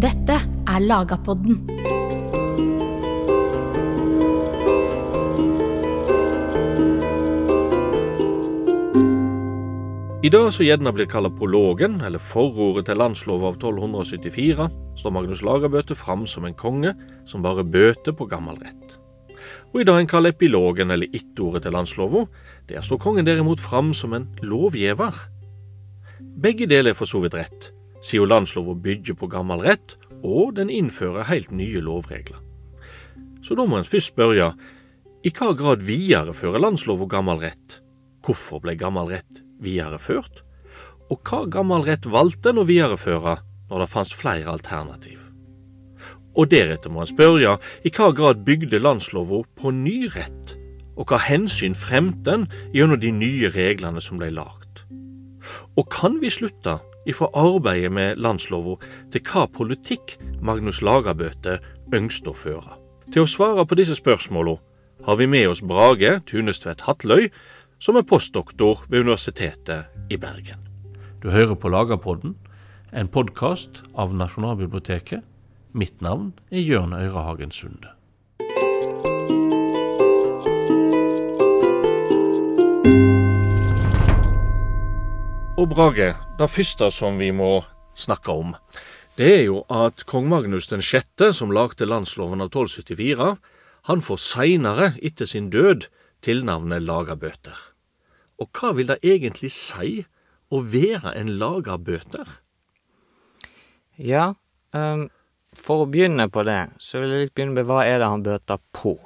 Dette er Lagapodden. I dag som gjerne blir kalt prologen, eller forordet til landsloven av 1274, står Magnus Lagerbøte fram som en konge som bare bøter på gammel rett. Og i dag en kaller epilogen, eller ittordet til landslova, der står kongen derimot fram som en lovgiver. Begge deler er for så vidt rett, siden landslova bygger på gammel rett, og den innfører helt nye lovregler. Så da må en først spørre, i hva grad viderefører landslova gammel rett? Hvorfor ble gammel rett videreført? Og hva gammel rett valgte en å videreføre når det fantes flere alternativ? Og deretter må en spørre i hva grad bygde landslova på ny rett, og hva hensyn fremte en gjennom de nye reglene som ble lagt? Og kan vi slutte ifra arbeidet med landslova til hva politikk Magnus Lagerbøte ønsket å føre? Til å svare på disse spørsmålene har vi med oss Brage Tunestvedt Hatløy, som er postdoktor ved Universitetet i Bergen. Du hører på Lagerpodden, en podkast av Nasjonalbiblioteket. Mitt navn er Jørn Øyrehagen Sunde. Og Brage, det første som vi må snakke om, det er jo at kong Magnus den 6., som lagde landsloven av 1274, han får seinere, etter sin død, tilnavnet lagabøter. Og hva vil det egentlig si å være en lagabøter? Ja, um, for å begynne på det, så vil jeg litt begynne med hva er det han bøter på.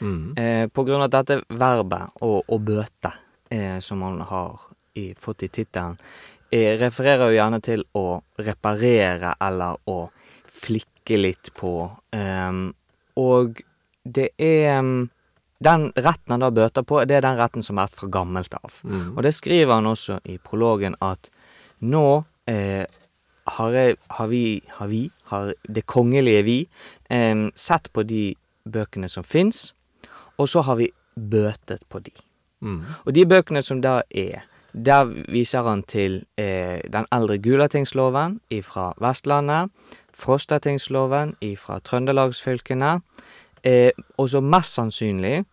Mm. Eh, på grunn av dette verbet, å, å bøte, eh, som han har i, fått i tittelen, refererer jo gjerne til å reparere eller å flikke litt på. Um, og det er um, Den retten han da bøter på, det er den retten som har vært fra gammelt av. Mm. Og det skriver han også i prologen at nå eh, har, jeg, har vi, har vi, har det kongelige vi, eh, sett på de bøkene som fins, og så har vi bøtet på de. Mm. Og de bøkene som da er, der viser han til eh, den eldre Gulatingsloven ifra Vestlandet, Frostatingsloven ifra Trøndelagsfylkene, eh, og så mest sannsynlig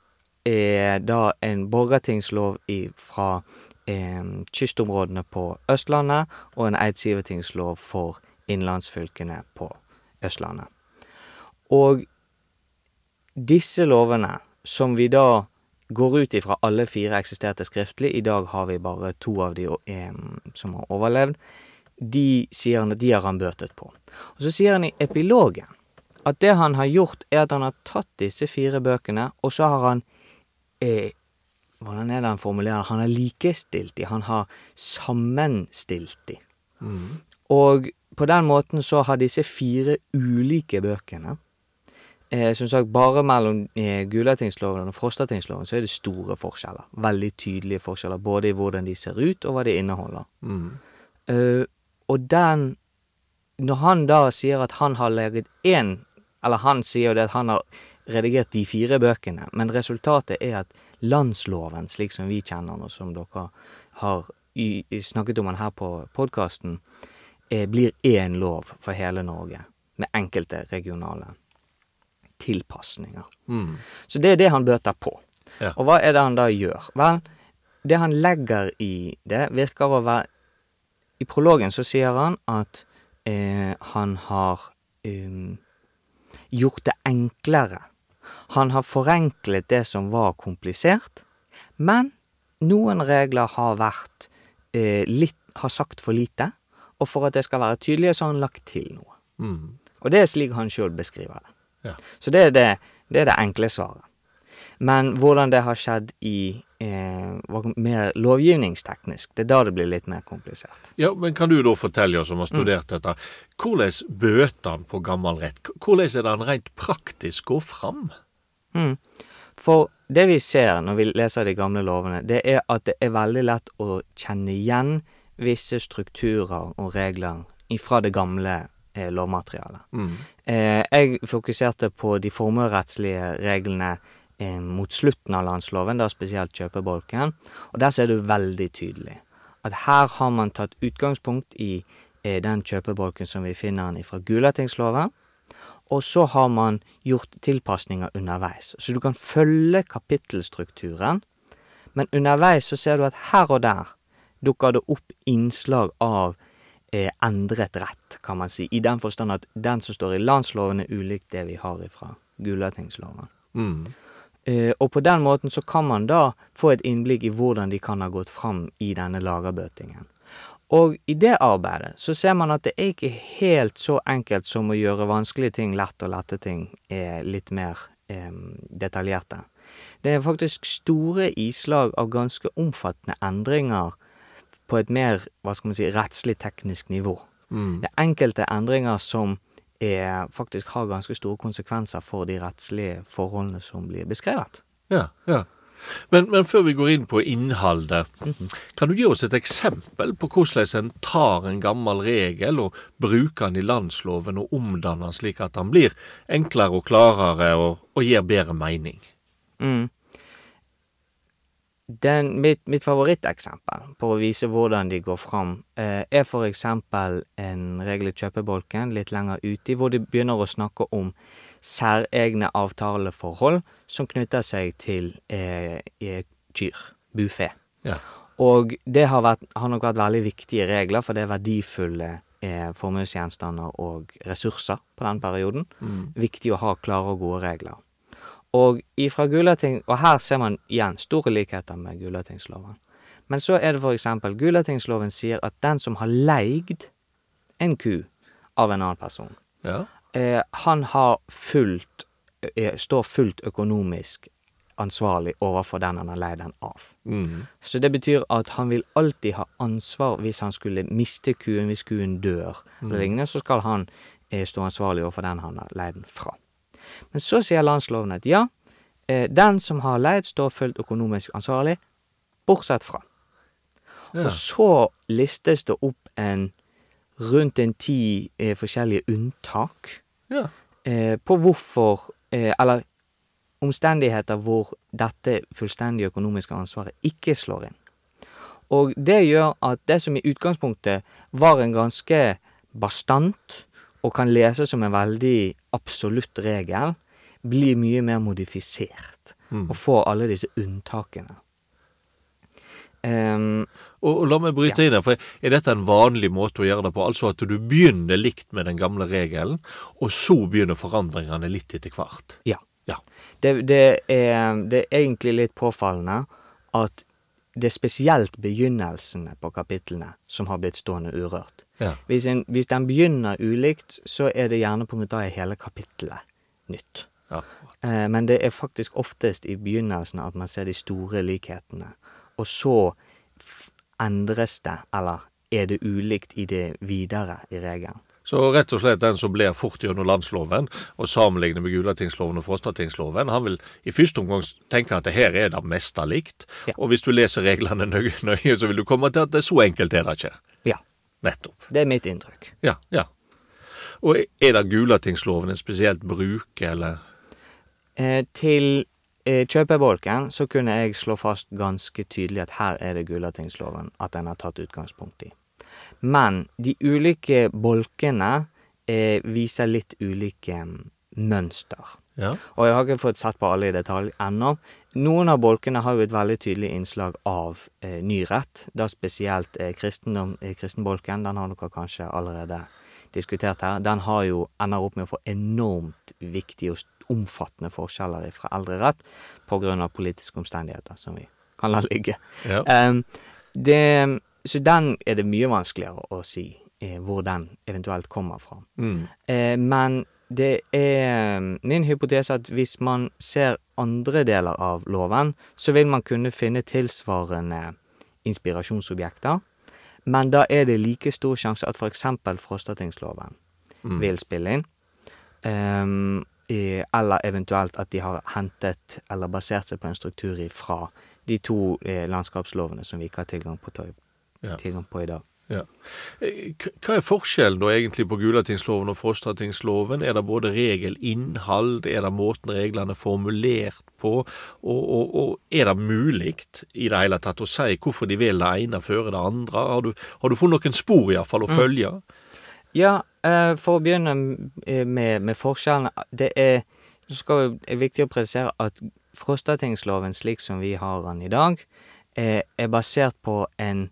er da en borgertingslov fra eh, kystområdene på Østlandet, og en eidsivertingslov for innlandsfylkene på Østlandet. Og disse lovene, som vi da går ut ifra alle fire eksisterte skriftlig, i dag har vi bare to av de eh, som har overlevd, de sier han at de har han bøtet på. Og så sier han i epilogen at det han har gjort, er at han har tatt disse fire bøkene, og så har han eh, Hvordan er det han formulerer Han har likestilt de, han har sammenstilt de. Mm. Og på den måten så har disse fire ulike bøkene eh, Som sagt, bare mellom eh, Gulatingsloven og Frostatingsloven så er det store forskjeller. Veldig tydelige forskjeller, både i hvordan de ser ut, og hva de inneholder. Mm. Uh, og den Når han da sier at han har laget én Eller han sier jo det at han har redigert de fire bøkene, men resultatet er at landsloven, slik som vi kjenner den, og som dere har i, snakket om den her på podkasten, eh, blir én lov for hele Norge, med enkelte regionale tilpasninger. Mm. Så det er det han bøter på. Ja. Og hva er det han da gjør? Vel, det han legger i det, virker å være I prologen så sier han at eh, han har um, gjort det enklere. Han har forenklet det som var komplisert, men noen regler har vært eh, litt Har sagt for lite, og for at det skal være tydelig, så har han lagt til noe. Mm. Og det er slik han sjøl beskriver det. Ja. Så det er det, det er det enkle svaret. Men hvordan det har skjedd i eh, mer lovgivningsteknisk, det er da det blir litt mer komplisert. Ja, men Kan du da fortelle oss som har studert dette, hvordan han på gammel rett? Hvordan er det han rent praktisk går fram? Mm. For det vi ser når vi leser de gamle lovene, det er at det er veldig lett å kjenne igjen visse strukturer og regler fra det gamle eh, lovmaterialet. Mm. Eh, jeg fokuserte på de formuerettslige reglene eh, mot slutten av landsloven, da spesielt kjøpebolken, og der ser du veldig tydelig at her har man tatt utgangspunkt i eh, den kjøpebolken som vi finner den fra Gulatingsloven. Og så har man gjort tilpasninger underveis. Så du kan følge kapittelstrukturen, men underveis så ser du at her og der dukker det opp innslag av eh, endret rett, kan man si. I den forstand at den som står i landsloven, er ulikt det vi har ifra Gulatingsloven. Mm. Eh, og på den måten så kan man da få et innblikk i hvordan de kan ha gått fram i denne lagerbøtingen. Og i det arbeidet så ser man at det er ikke helt så enkelt som å gjøre vanskelige ting lett og lette ting eh, litt mer eh, detaljerte. Det er faktisk store islag av ganske omfattende endringer på et mer, hva skal man si, rettslig teknisk nivå. Mm. Det er enkelte endringer som er, faktisk har ganske store konsekvenser for de rettslige forholdene som blir beskrevet. Ja, ja. Men, men før vi går inn på innholdet, kan du gi oss et eksempel på hvordan en tar en gammel regel og bruker den i landsloven og omdanner den slik at den blir enklere og klarere og, og gir bedre mening? Mm. Den, mitt, mitt favoritteksempel på å vise hvordan de går fram, eh, er for eksempel en regel i kjøpebolken litt lenger uti, hvor de begynner å snakke om særegne avtaleforhold som knytter seg til eh, eh, kyr, bufe. Ja. Og det har, vært, har nok vært veldig viktige regler, for det er verdifulle eh, formuesgjenstander og ressurser på den perioden. Viktig å ha klare og gode regler. Og ifra Gulating Og her ser man igjen store likheter med Gulatingsloven. Men så er det for eksempel Gulatingsloven sier at den som har leid en ku av en annen person, Ja. eh, han har fullt er, Står fullt økonomisk ansvarlig overfor den han har leid den av. Mm. Så det betyr at han vil alltid ha ansvar hvis han skulle miste kuen, hvis kuen dør eller lignende, så skal han eh, stå ansvarlig overfor den han har leid den fra. Men så sier landsloven at ja, eh, den som har leid, står fullt økonomisk ansvarlig, bortsett fra. Ja. Og så listes det opp en rundt en ti eh, forskjellige unntak ja. eh, på hvorfor eh, Eller omstendigheter hvor dette fullstendige økonomiske ansvaret ikke slår inn. Og det gjør at det som i utgangspunktet var en ganske bastant og kan leses som en veldig absolutt regel, blir mye mer modifisert og får alle disse unntakene. Um, Og, og la meg bryte inn her, for er dette en vanlig måte å gjøre det på? Altså at du begynner likt med den gamle regelen, og så begynner forandringene litt etter hvert? ja. Ja. Det, det, er, det er egentlig litt påfallende at det er spesielt begynnelsene på kapitlene som har blitt stående urørt. Ja. Hvis, en, hvis den begynner ulikt, så er det gjerne på da er hele kapittelet nytt. ja. Eh, men det er faktisk oftest i begynnelsen at man ser de store likhetene. Og så endres det, eller er det ulikt i det videre i regelen. Så rett og slett den som blir fort gjennom landsloven og sammenligner med Gulatingsloven og Frostatingsloven, han vil i første omgang tenke at det her er det meste likt. Ja. Og hvis du leser reglene nøye, nøye, så vil du komme til at det er så enkelt er det ikke. Ja, Nettopp. det er mitt inntrykk. Ja, ja. Og er det Gulatingsloven en spesielt bruk, eller? Eh, til eh, kjøpebolken så kunne jeg slå fast ganske tydelig at her er det Gulatingsloven at den har tatt utgangspunkt i. Men de ulike bolkene eh, viser litt ulike mm, mønster. Ja. Og jeg har ikke fått sett på alle i detalj ennå. Noen av bolkene har jo et veldig tydelig innslag av eh, ny. Da spesielt eh, kristendom, kristenbolken. Den har dere kanskje allerede diskutert her. Den har jo ender opp med å få enormt viktige og omfattende forskjeller fra eldre rett på grunn av politiske omstendigheter, som vi kan la ligge. Ja. Em, det, så den er det mye vanskeligere å si eh, hvor den eventuelt kommer fra. Mm. Eh, men det er min hypotese at hvis man ser andre deler av loven, så vil man kunne finne tilsvarende inspirasjonsobjekter. Men da er det like stor sjanse at eksempel Frostatingsloven Mm. vil spille inn. Um, i, eller eventuelt at de har hentet eller basert seg på en struktur fra de to eh, landskapslovene som vi ikke har tilgang på, Ja. tilgang på i dag. Ja. Eh, Hva er forskjellen da egentlig på Gulatingsloven og Frostatingsloven? Er det både regelinnhold, er det måten reglene er formulert på, og, og, og er det mulig i det hele tatt å si hvorfor de vil det ene før det andre? Har du, har du funnet noen spor iallfall å følge? Ja, eh, for å begynne eh, med, med forskjellene. Det er, skal er viktig å presisere at Frostatingsloven slik som vi har den i dag, er, er basert på en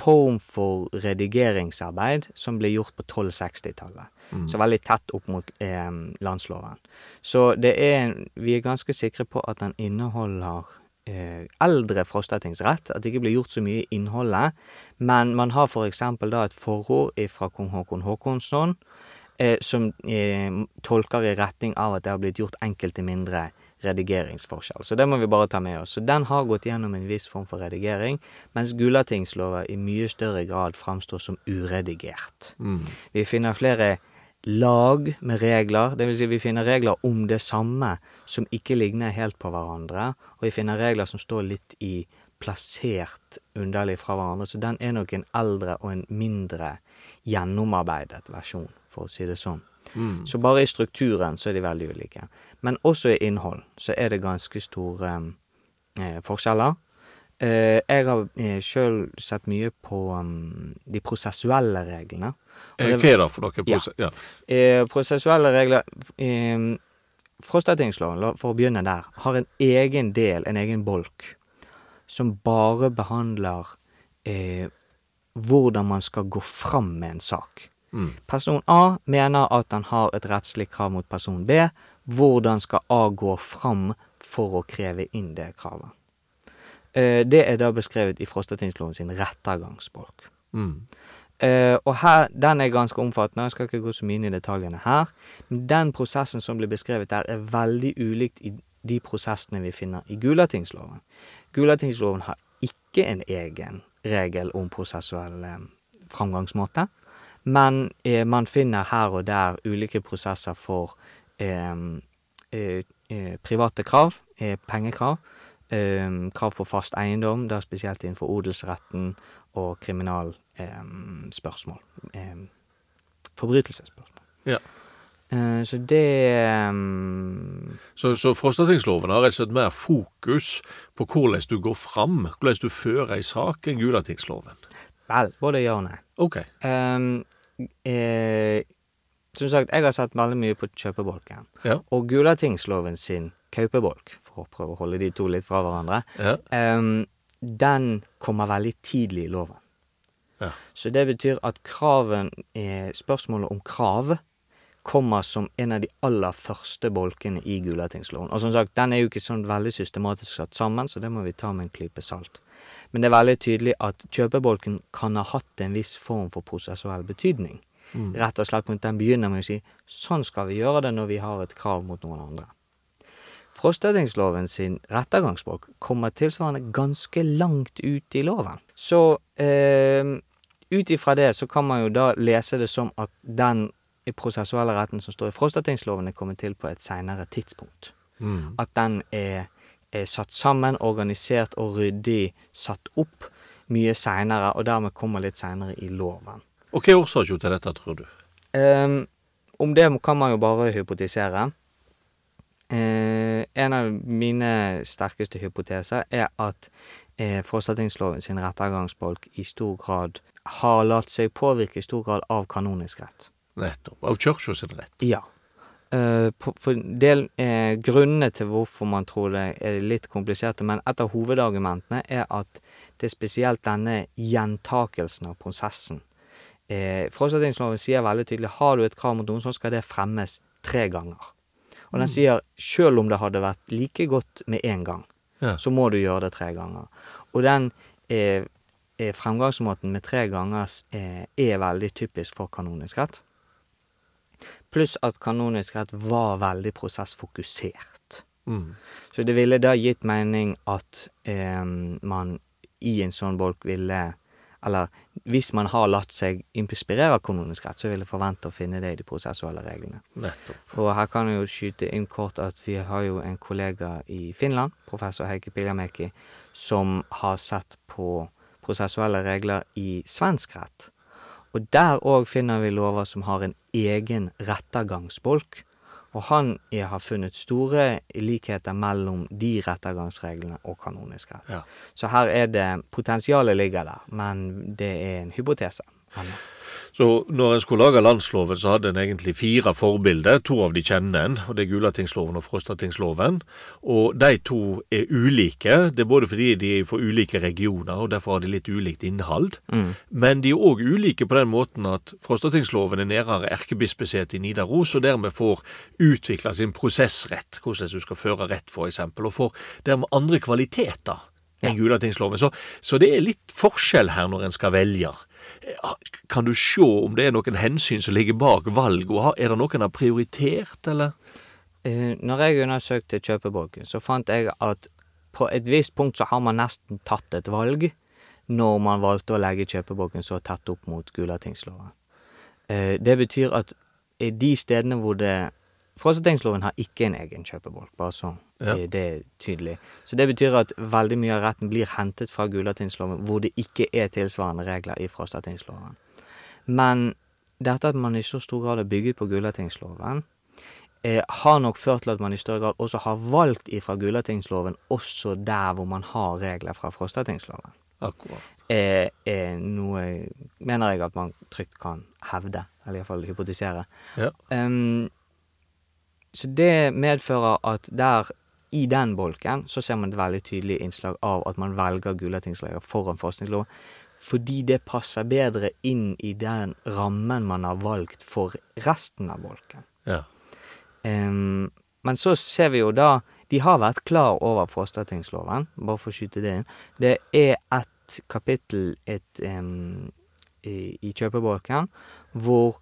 form for redigeringsarbeid som ble gjort på 1260-tallet. Så veldig tett opp mot eh, landsloven. Så det er vi er ganske sikre på at den inneholder eh, eldre frostatingsrett. At det ikke blir gjort så mye i innholdet. Men man har eksempel da et forord fra kong Håkon Håkonsson eh, som eh, tolker i retning av at det har blitt gjort enkelte mindre redigeringsforskjell. Så det må vi bare ta med oss. Så den har gått gjennom en viss form for redigering, mens Gulatingsloven i mye større grad framstår som uredigert. Vi finner flere lag med regler, vil si vi finner regler om det samme som ikke ligner helt på hverandre, og vi finner regler som står litt i plassert underlig fra hverandre, så den er nok en eldre og en mindre gjennomarbeidet versjon, for å si det sånn. Så bare i strukturen så er de veldig ulike. Men også i innhold så er det ganske store eh, forskjeller. Eh, jeg har eh, sjøl sett mye på um, de prosessuelle reglene. Eh, det- Hva er det for noe? Ja. prose- Ja. Eh, prosessuelle regler eh, Frostatingsloven, for å begynne der, har en egen del, en egen bolk, som bare behandler eh, hvordan man skal gå fram med en sak. Person A mener at han har et rettslig krav mot person B. Hvordan skal A gå fram for å kreve inn det kravet? Eh, det er da beskrevet i Frostatingsloven sin rettergangsbolk. Mm. Uh, og her, den er ganske omfattende, jeg skal ikke gå så mye inn i detaljene her. Men den prosessen som blir beskrevet der, er veldig ulikt i de prosessene vi finner i Gulatingsloven. Gulatingsloven har ikke en egen regel om prosessuell eh, framgangsmåte, men eh, man finner her og der ulike prosesser for eh, eh, eh, private krav, eh, pengekrav, eh, krav på fast eiendom, da spesielt innenfor odelsretten og kriminalspørsmål. Eh, forbrytelsesspørsmål. Ja. Så det um... Så, så Frostatingsloven har rett og slett mer fokus på hvordan du går fram, hvordan du fører ei sak, enn Gulatingsloven. Vel, både ja og nei. OK. Um, eh, som sagt, jeg har sett veldig mye på kjøpebolken. Ja. Og Gulatingsloven sin kaupebolk, for å prøve å holde de to litt fra hverandre, Ja. um, den kommer veldig tidlig i loven. Ja. Så det betyr at kraven, spørsmålet om krav kommer som en av de aller første bolkene i Gulatingsloven. Og som sagt, den er jo ikke sånn veldig systematisk satt sammen, så det må vi ta med en klype salt. Men det er veldig tydelig at kjøpebolken kan ha hatt en viss form for prosessuell betydning. Rett og slett den begynner med å si sånn skal vi gjøre det når vi har et krav mot noen andre. Frostatingsloven sin rettergangsbolk kommer tilsvarende ganske langt ut i loven. Så eh, ut ifra det så kan man jo da lese det som at den prosessuelle retten som står i Frostatingsloven er kommet til på et seinere tidspunkt. Mm. At den er, er satt sammen, organisert og ryddig satt opp mye seinere, og dermed kommer litt seinere i loven. Og hva er årsaken til dette, tror du? Um, om det kan man jo bare hypotisere. Eh, en av mine sterkeste hypoteser er at eh, Frostatingsloven sin rettergangsbolk i stor grad har latt seg påvirke i stor grad av kanonisk rett. Nettopp. Av kirka sin rett. Ja. På, for del eh, Grunnene til hvorfor man tror det er litt kompliserte, men et av hovedargumentene er at det er spesielt denne gjentakelsen av prosessen. Eh, Frostatingsloven sier veldig tydelig har du et krav mot noen, så skal det fremmes tre ganger. Og den sier selv om det hadde vært like godt med én gang, Ja. så må du gjøre det tre ganger. Og den eh, eh, fremgangsmåten med tre ganger eh, er veldig typisk for kanonisk rett. Pluss at kanonisk rett var veldig prosessfokusert. Mm. Så det ville da gitt mening at eh, man i en sånn bolk ville Eller hvis man har latt seg inspirere av kanonisk rett, så ville forvente å finne det i de prosessuelle reglene. Nettopp. Og her kan jeg jo skyte inn kort at vi har jo en kollega i Finland, professor Heikki Piljamäki, som har sett på prosessuelle regler i svensk rett. Og der òg finner vi lover som har en egen rettergangsbolk. Og han jeg har funnet store likheter mellom de rettergangsreglene og kanonisk rett. Ja. Så her er det Potensialet ligger der, men det er en hypotese. ennå. Så når en skulle lage landsloven, så hadde en egentlig fire forbilder. To av de kjenner en, og det er Gulatingsloven og Frostatingsloven. Og de to er ulike. Det er både fordi de er for ulike regioner, og derfor har de litt ulikt innhold. Men de er òg ulike på den måten at Frostatingsloven er nærere erkebispesetet i Nidaros, og dermed får utvikla sin prosessrett, hvordan du skal føre rett, f.eks., og får dermed andre kvaliteter enn Gulatingsloven. Så, så det er litt forskjell her når en skal velge. Kan du se om det er noen hensyn som ligger bak valget, og er det noen en har prioritert, eller? Eh, Når jeg undersøkte kjøpebolken, så fant jeg at på et visst punkt så har man nesten tatt et valg når man valgte å legge kjøpebolken så tett opp mot Gulatingsloven. Eh, Det betyr at de stedene hvor det Frostatingsloven har ikke en egen kjøpebolk, bare så Ja. eh, det er tydelig. Så det betyr at veldig mye av retten blir hentet fra Gulatingsloven, hvor det ikke er tilsvarende regler i Frostatingsloven. Men dette at man i så stor grad er bygget på Gulatingsloven, eh, har nok ført til at man i større grad også har valgt ifra Gulatingsloven også der hvor man har regler fra Frostatingsloven. Akkurat. Eh, er noe mener jeg at man trygt kan hevde, eller iallfall hypotisere. Ja. Ehm, så det medfører at der, i den bolken, så ser man et veldig tydelig innslag av at man velger Gulatingsleiren foran forskningsloven, fordi det passer bedre inn i den rammen man har valgt for resten av bolken. Ja. Um, men så ser vi jo da De har vært klar over Frostatingsloven, bare for å skyte det inn. Det er et kapittel et, um, i, i kjøpebolken hvor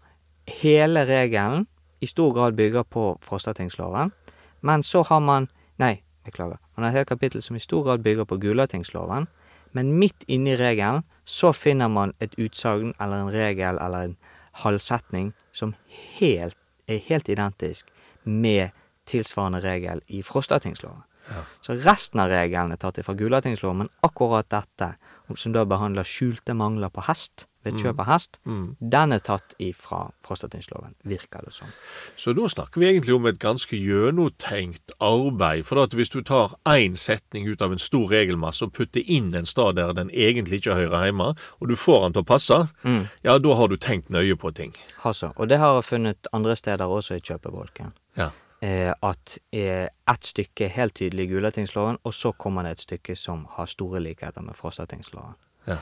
hele regelen i stor grad bygger på Frostatingsloven, men så har man Nei, beklager. Man har et helt kapittel som i stor grad bygger på Gulatingsloven, men midt inni regelen så finner man et utsagn eller en regel eller en halvsetning som helt, er helt identisk med tilsvarende regel i Frostatingsloven. Ja. Så resten av reglene er tatt fra Gulatingsloven, men akkurat dette, som da behandler skjulte mangler på hest, ved kjøp av hest, Mm. den er tatt ifra Frostatingsloven, virker det som. Så da snakker vi egentlig om et ganske gjennomtenkt arbeid. For at hvis du tar én setning ut av en stor regelmasse og putter inn en stad der den egentlig ikke hører hjemme, og du får den til å passe, ja, da har du tenkt nøye på ting. Altså, og det har jeg funnet andre steder også i kjøpebolken. Ja. Eh, at eh, ett stykke er helt tydelig i Gulatingsloven, og så kommer det et stykke som har store likheter med Frostatingsloven. Ja.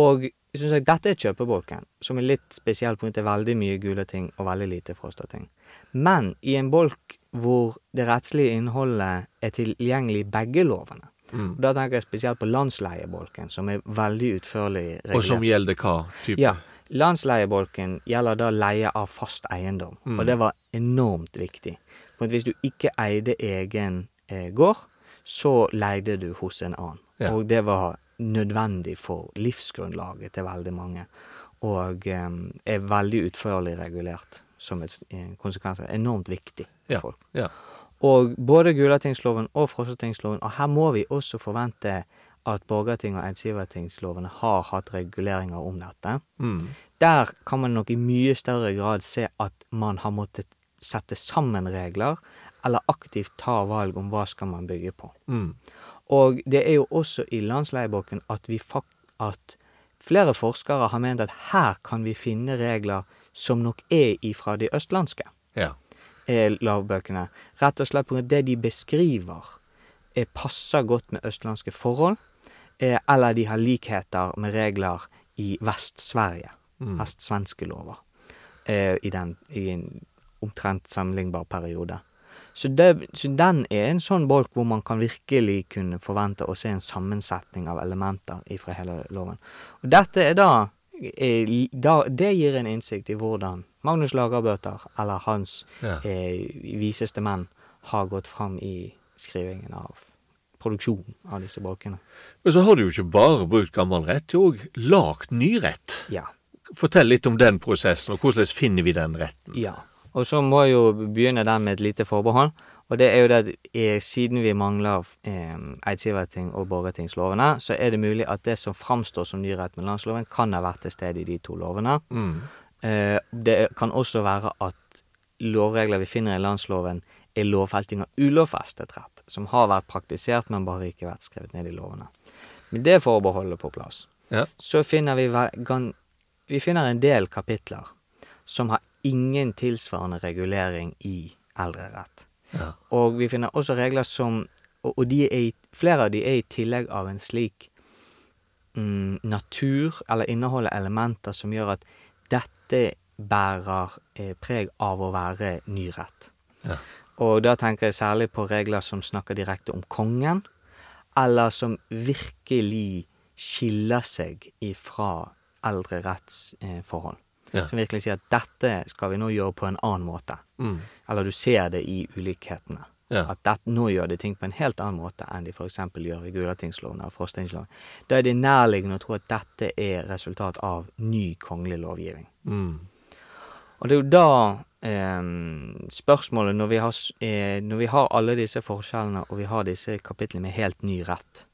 Og som sagt, dette er kjøpebolken, som er litt spesiell av veldig mye Gulating og veldig lite frostating. Men i en bolk hvor det rettslige innholdet er tilgjengelig i begge lovene. Mm. Da tenker jeg spesielt på landsleiebolken, som er veldig utførlig regulert. Og som gjelder hva? Typ? Ja. Landsleiebolken gjelder da leie av fast eiendom, Mm. og det var enormt viktig. For hvis du ikke eide egen eh, gård, så leide du hos en annen. Ja. Og det var nødvendig for livsgrunnlaget til veldig mange. Og eh, er veldig utførlig regulert som et en konsekvens. Enormt viktig for Ja. folk. ja. Og både Gulatingsloven og Frossatingsloven, og her må vi også forvente at Borgerting- og Eidsivertingslovene har hatt reguleringer om dette. Mm. Der kan man nok i mye større grad se at man har måttet sette sammen regler, eller aktivt ta valg om hva skal man bygge på. Mm. Og det er jo også i landsleieboken at vi at flere forskere har ment at her kan vi finne regler som nok er ifra de østlandske Ja. lavbøkene. Rett og slett grunn det de beskriver, passer godt med østlandske forhold, eh, eller de har likheter med regler i Vest-Sverige. Mm. Vestsvenske lover. Eh, i, den, I en omtrent sammenlignbar periode. Så, det, så den er en sånn bolk hvor man kan virkelig kunne forvente å se en sammensetning av elementer ifra hele loven. Og dette er da, er, da Det gir en innsikt i hvordan Magnus Lagerbøter, eller hans Ja. eh, viseste menn, har gått fram i skrivingen av produksjonen av disse bolkene. Men så har du jo ikke bare brukt gammel rett, du har òg lagd ny rett. Ja. Fortell litt om den prosessen, og hvordan finner vi den retten? Ja. Og så må jeg jo begynne den med et lite forbehold. Og det er jo det at eh, siden vi mangler eh, Eidsiverting og borgertingslovene, så er det mulig at det som framstår som ny rett med landsloven, kan ha vært til stede i de to lovene. Mm. Eh, det kan også være at lovregler vi finner i landsloven, er lovfesting av ulovfestet rett, som har vært praktisert, men bare ikke vært skrevet ned i lovene. Med det forbeholdet på plass, Ja. så finner vi Vi finner en del kapitler som har ingen tilsvarende regulering i eldrerett. Ja. Og vi finner også regler som Og, og de er flere av de er i tillegg av en slik mm, natur, eller inneholder elementer som gjør at dette bærer eh, preg av å være ny rett. Ja. Og da tenker jeg særlig på regler som snakker direkte om kongen, eller som virkelig skiller seg ifra eldre rettsforhold. Ja. Som virkelig sier at dette skal vi nå gjøre på en annen måte. Mm. Eller du ser det i ulikhetene. Ja. At det, nå gjør de ting på en helt annen måte enn de f.eks. gjør i Gulatingsloven eller Frostingsloven. Da er det nærliggende å tro at dette er resultat av ny kongelig lovgivning. Mm. Og det er jo da eh, spørsmålet når vi, har, eh, når vi har alle disse forskjellene, og vi har disse kapitlene med helt ny rett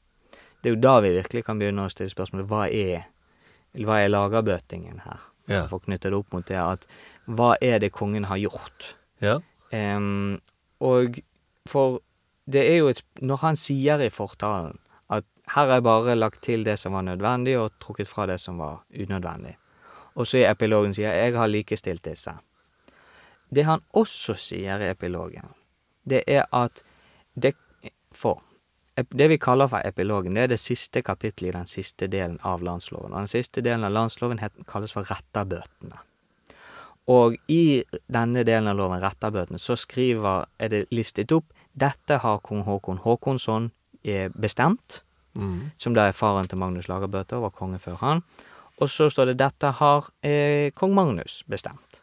Det er jo da vi virkelig kan begynne å stille spørsmålet hva er hva er lagerbøtingen her? Ja. For å knytte det opp mot det at hva er det kongen har gjort? Ja. Um, og for det er jo et Når han sier i fortalen at her er bare lagt til det som var nødvendig, og trukket fra det som var unødvendig. Og så i epilogen sier jeg har likestilt disse. Det han også sier i epilogen, det er at det For ep- det vi kaller for epilogen, det er det siste kapittelet i den siste delen av landsloven. Og den siste delen av landsloven het, kalles for rettabøtene. Og i denne delen av loven, rettabøtene, så skriver, er det listet opp dette har kong Håkon Håkonsson eh, bestemt, Mm. som da er faren til Magnus Lagerbøte og var konge før han. Og så står det dette har eh, kong Magnus bestemt.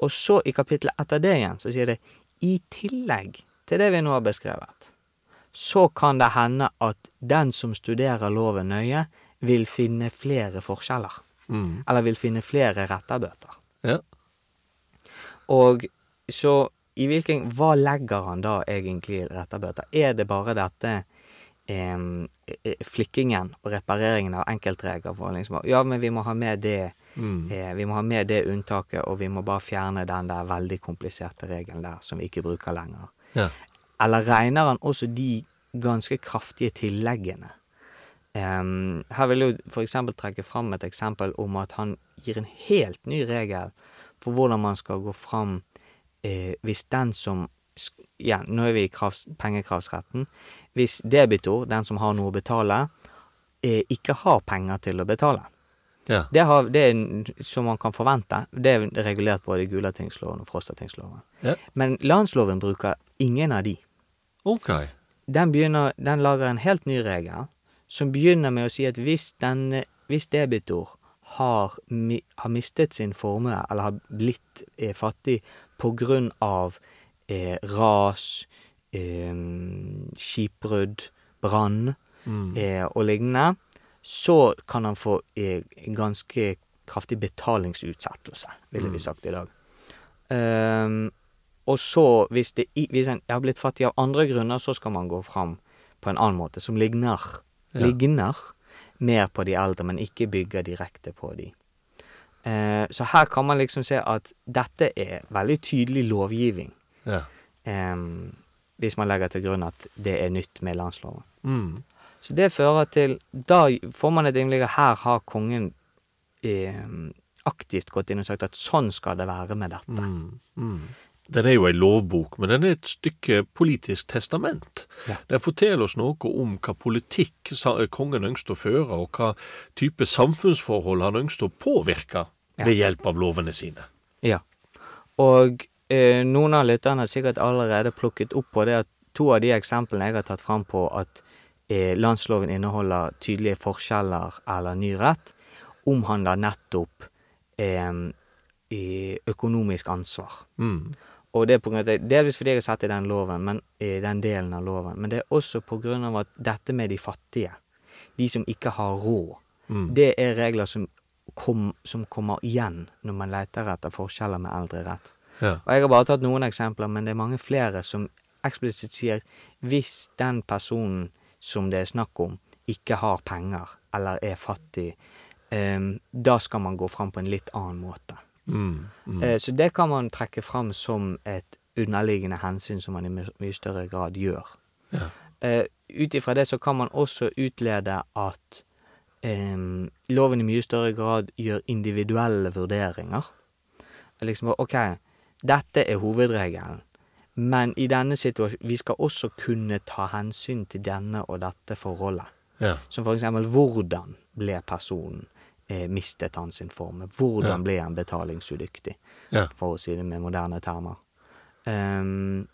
Og så i kapittelet etter det igjen, så sier det i tillegg til det vi nå har beskrevet, så kan det hende at den som studerer loven nøye, vil finne flere forskjeller. Mm. Eller vil finne flere retterbøter. Ja. Og så i hvilken Hva legger han da egentlig i retterbøter? Er det bare dette eh, flikkingen og repareringen av enkeltregler for liksom Ja, men vi må ha med det Mm. eh, Vi må ha med det unntaket, og vi må bare fjerne den der veldig kompliserte regelen der som vi ikke bruker lenger. Ja. Eller regner han også de ganske kraftige tilleggene? Um, her vil jeg f.eks. trekke fram et eksempel om at han gir en helt ny regel for hvordan man skal gå fram eh, hvis den som Ja, nå er vi i kravs, pengekravsretten. Hvis debitor, den som har noe å betale, eh, ikke har penger til å betale. Ja. Det, har, det er som man kan forvente. Det er regulert både i Gulatingsloven og Frostatingsloven. Ja. Men landsloven bruker ingen av de. Ok. Den, begynner, den lager en helt ny regel, som begynner med å si at hvis, denne, hvis debitor har, mi, har mistet sin formue, eller har blitt eh, fattig på grunn av eh, ras, eh, skipbrudd, brann Mm. eh, og lignende, så kan han få eh, ganske kraftig betalingsutsettelse, ville vi sagt i dag. Ehm, og så, hvis, det, i- hvis en har blitt fattig av andre grunner, så skal man gå fram på en annen måte, som ligner, Ja. ligner mer på de eldre, men ikke bygger direkte på de. Eh, så her kan man liksom se at dette er veldig tydelig lovgivning, Ja. Eh, hvis man legger til grunn at det er nytt med landsloven. Mm. Så det fører til Da får man et innblikk av her har kongen eh, aktivt gått inn og sagt at sånn skal det være med dette. Mm. Mm. Den er jo ei lovbok, men den er et stykke politisk testament. Ja. Den forteller oss noe om hva politikk kongen ønsket å føre, og hva type samfunnsforhold han ønsket å påvirke Ja. ved hjelp av lovene sine. Ja. Og eh, noen av lytterne har sikkert allerede plukket opp på det at to av de eksemplene jeg har tatt fram på at eh, landsloven inneholder tydelige forskjeller eller ny rett, omhandler nettopp eh, i økonomisk ansvar. Mm. Og det er på grunn av det, delvis fordi jeg har sett i den loven, men i den delen av loven. Men det er også på grunn av at dette med de fattige, de som ikke har råd, Mm. det er regler som, kom, som kommer igjen når man leter etter forskjeller med eldre rett. Ja. Og jeg har bare tatt noen eksempler, men det er mange flere som eksplisitt sier hvis den personen som det er snakk om, ikke har penger eller er fattig, um, da skal man gå fram på en litt annen måte. Mm, mm. Eh, Så det kan man trekke fram som et underliggende hensyn som man i mye større grad gjør. Ja. Eh, Ut ifra det så kan man også utlede at um, loven i mye større grad gjør individuelle vurderinger. Liksom OK, dette er hovedregelen, men i denne situasjonen Vi skal også kunne ta hensyn til denne og dette forholdet. Ja. Som for eksempel hvordan ble personen mistet han sin form? Hvordan ble han betalingsudyktig? For å si det med moderne termer. Um,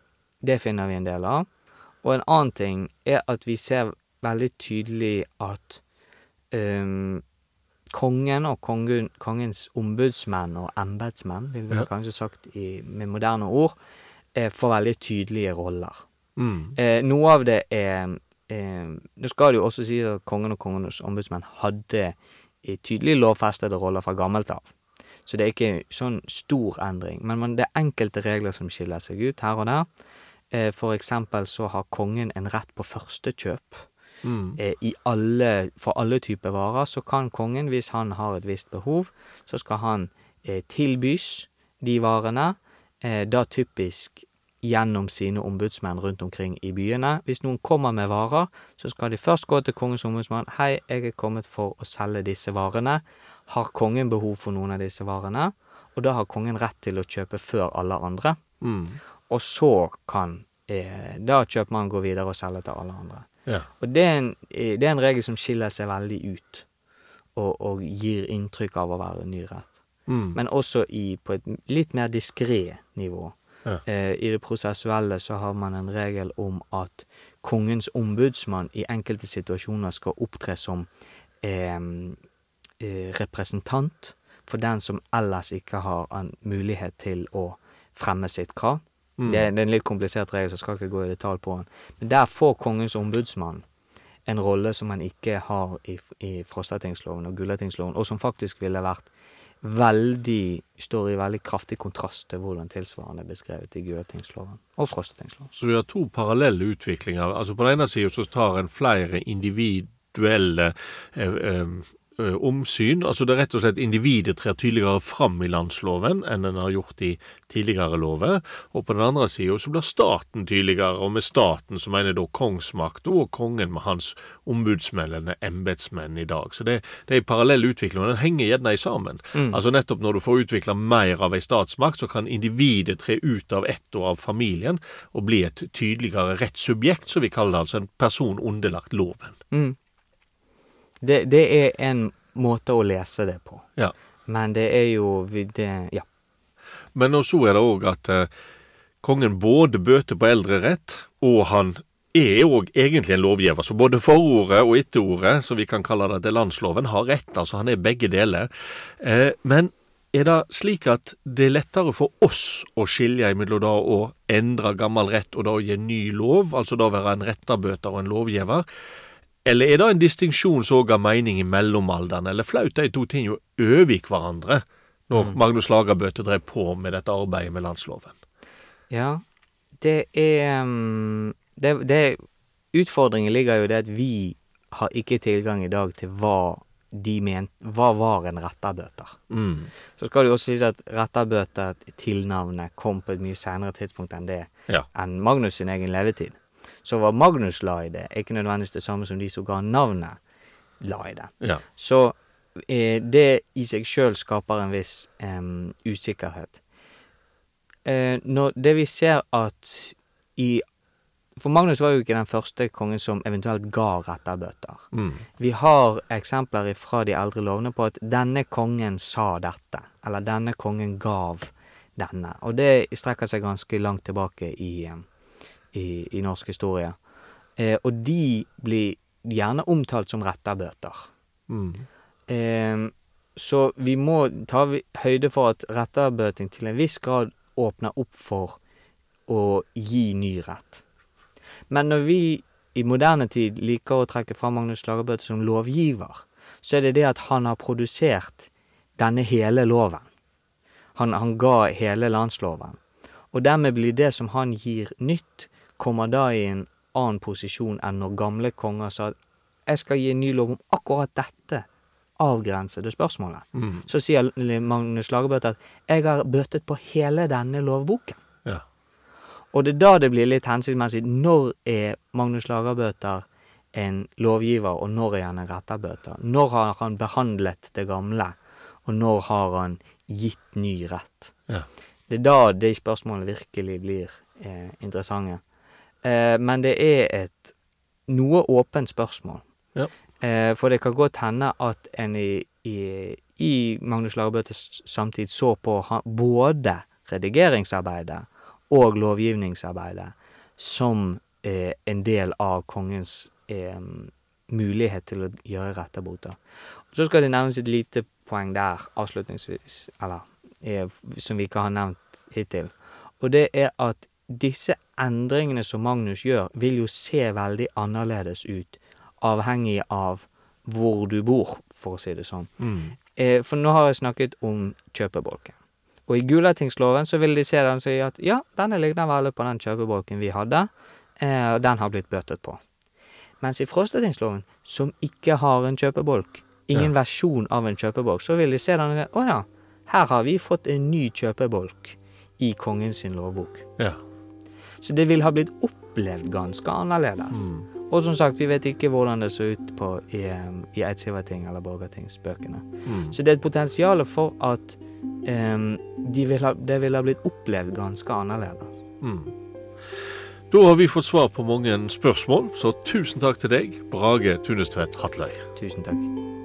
det finner vi en del av. Og en annen ting er at vi ser veldig tydelig at um, kongen og kongen, kongens ombudsmenn og embetsmenn, vil vi Ja. kanskje sagt i, med moderne ord, eh, får veldig tydelige roller. Mm. Eh, noe av det er eh, Nå skal det jo også si at kongen og kongens ombudsmenn hadde eh, tydelig lovfestede roller fra gammelt av. Så det er ikke sånn stor endring. Men man, det er enkelte regler som skiller seg ut her og der. Eh, for eksempel så har kongen en rett på førstekjøp. Mm. Eh, i alle, for alle typer varer så kan kongen, hvis han har et visst behov, så skal han eh, tilbys de varene, da typisk gjennom sine ombudsmenn rundt omkring i byene. Hvis noen kommer med varer, så skal de først gå til kongens ombudsmann. 'Hei, jeg er kommet for å selge disse varene. Har kongen behov for noen av disse varene?' Og da har kongen rett til å kjøpe før alle andre. Mm. Og så kan eh, da kjøpmannen gå videre og selge til alle andre. Ja. Og det er, en, eh, det er en regel som skiller seg veldig ut, og, og gir inntrykk av å være ny rett. Mm. Men også i, på et litt mer diskré nivå. Ja. Eh, I det prosessuelle så har man en regel om at kongens ombudsmann i enkelte situasjoner skal opptre som eh, representant for den som ellers ikke har en mulighet til å fremme sitt krav. Mm. Det, det er en litt komplisert regel, så jeg skal ikke gå i detalj på den. Men der får kongens ombudsmann en rolle som man ikke har i, i Frostatingsloven og Gulatingsloven, og som faktisk ville vært veldig Står i veldig kraftig kontrast til hvordan tilsvarende er beskrevet i Gulatingsloven og Frostatingsloven. Så vi har to parallelle utviklinger. Altså På den ene siden så tar en flere individuelle eh, eh, omsyn. Altså det er rett og slett individet trer tydeligere fram i landsloven enn en har gjort i tidligere lover. Og på den andre siden så blir staten tydeligere, og med staten så mener jeg da kongsmakta og kongen med hans ombudsmenn eller embetsmenn i dag. Så det, det er en parallell utvikling, og den henger gjerne sammen. Altså nettopp når du får utvikla mer av ei statsmakt, så kan individet tre ut av ett og av familien og bli et tydeligere rettssubjekt, som vi kaller det, altså en person underlagt loven. Mm. Det, det er en måte å lese det på. Ja. Men det er jo det, Ja. Men så er det òg at eh, kongen både bøter på eldrerett, og han er òg egentlig en lovgiver. Så både forordet og etterordet, som vi kan kalle det til landsloven, har rett. Altså han er begge deler. Eh, men er det slik at det er lettere for oss å skilje mellom da å endre gammel rett og da å gi ny lov, altså da være en retterbøter og en lovgiver? Eller er det en distinksjon som òg har mening i mellomalderen, eller flaut de to ting jo overgikk hverandre når Magnus Lagerbøte drev på med dette arbeidet med landsloven? Ja, det er um, det, det, Utfordringen ligger jo i det at vi har ikke tilgang i dag til hva de mente hva var en retterbøter. Mm. Så skal det jo også sies at retterbøter, tilnavnet, kom på et mye senere tidspunkt enn det, Ja. enn Magnus sin egen levetid. Så hva Magnus la i det, er ikke nødvendigvis det samme som de som ga navnet, la i det. Ja. Så eh, det i seg sjøl skaper en viss eh, usikkerhet. Eh, når det vi ser at i For Magnus var jo ikke den første kongen som eventuelt ga retterbøter. Mm. Vi har eksempler fra de eldre lovene på at denne kongen sa dette, eller denne kongen gav denne. Og det strekker seg ganske langt tilbake i, i, i norsk historie. Eh, og de blir gjerne omtalt som retterbøter. Mm. Eh, så vi må ta høyde for at retterbøting til en viss grad åpner opp for å gi ny rett. Men når vi i moderne tid liker å trekke fram Magnus Lagerbøte som lovgiver, så er det det at han har produsert denne hele loven. Han, han ga hele landsloven. Og dermed blir det som han gir nytt, kommer da i en annen posisjon enn når gamle konger sa at jeg skal gi en ny lov om akkurat dette avgrensede spørsmålet. Mm. Så sier Magnus Lagerbøte at 'jeg har bøtet på hele denne lovboken'. Ja. Og det er da det blir litt hensiktsmessig. Når er Magnus Lagerbøter en lovgiver, og når er han en retterbøter? Når har han behandlet det gamle, og når har han gitt ny rett? Ja. Det er da de spørsmålene virkelig blir eh, interessante. Eh, men det er et noe åpent spørsmål. Ja. Eh, for det kan godt hende at en i, i, i Magnus Lagerbøtes samtid så på både redigeringsarbeidet og lovgivningsarbeidet som eh, en del av kongens eh, mulighet til å gjøre retteboter. Så skal det nevnes et lite poeng der, avslutningsvis, eller eh, som vi ikke har nevnt hittil. Og det er at disse endringene som Magnus gjør, vil jo se veldig annerledes ut, avhengig av hvor du bor, for å si det sånn. Mm. Eh, for nå har jeg snakket om kjøpebolken. Og i Gulatingsloven så vil de se den og si at ja, denne ligner veldig på den kjøpebolken vi hadde, eh, og den har blitt bøtet på. Mens i Frostatingsloven, som ikke har en kjøpebolk, ingen Ja. versjon av en kjøpebolk, så vil de se den og si å ja, her har vi fått en ny kjøpebolk i kongens lovbok. Ja. Så det vil ha blitt opplevd ganske annerledes. Mm. Og som sagt, vi vet ikke hvordan det så ut på, i, i Eidsivating eller Borgartingsbøkene. Mm. Så det er et potensial for at um, det ville ha, det vil ha blitt opplevd ganske annerledes. Mm. Da har vi fått svar på mange spørsmål, så tusen takk til deg, Brage Tunestvedt Hatløy. Tusen takk.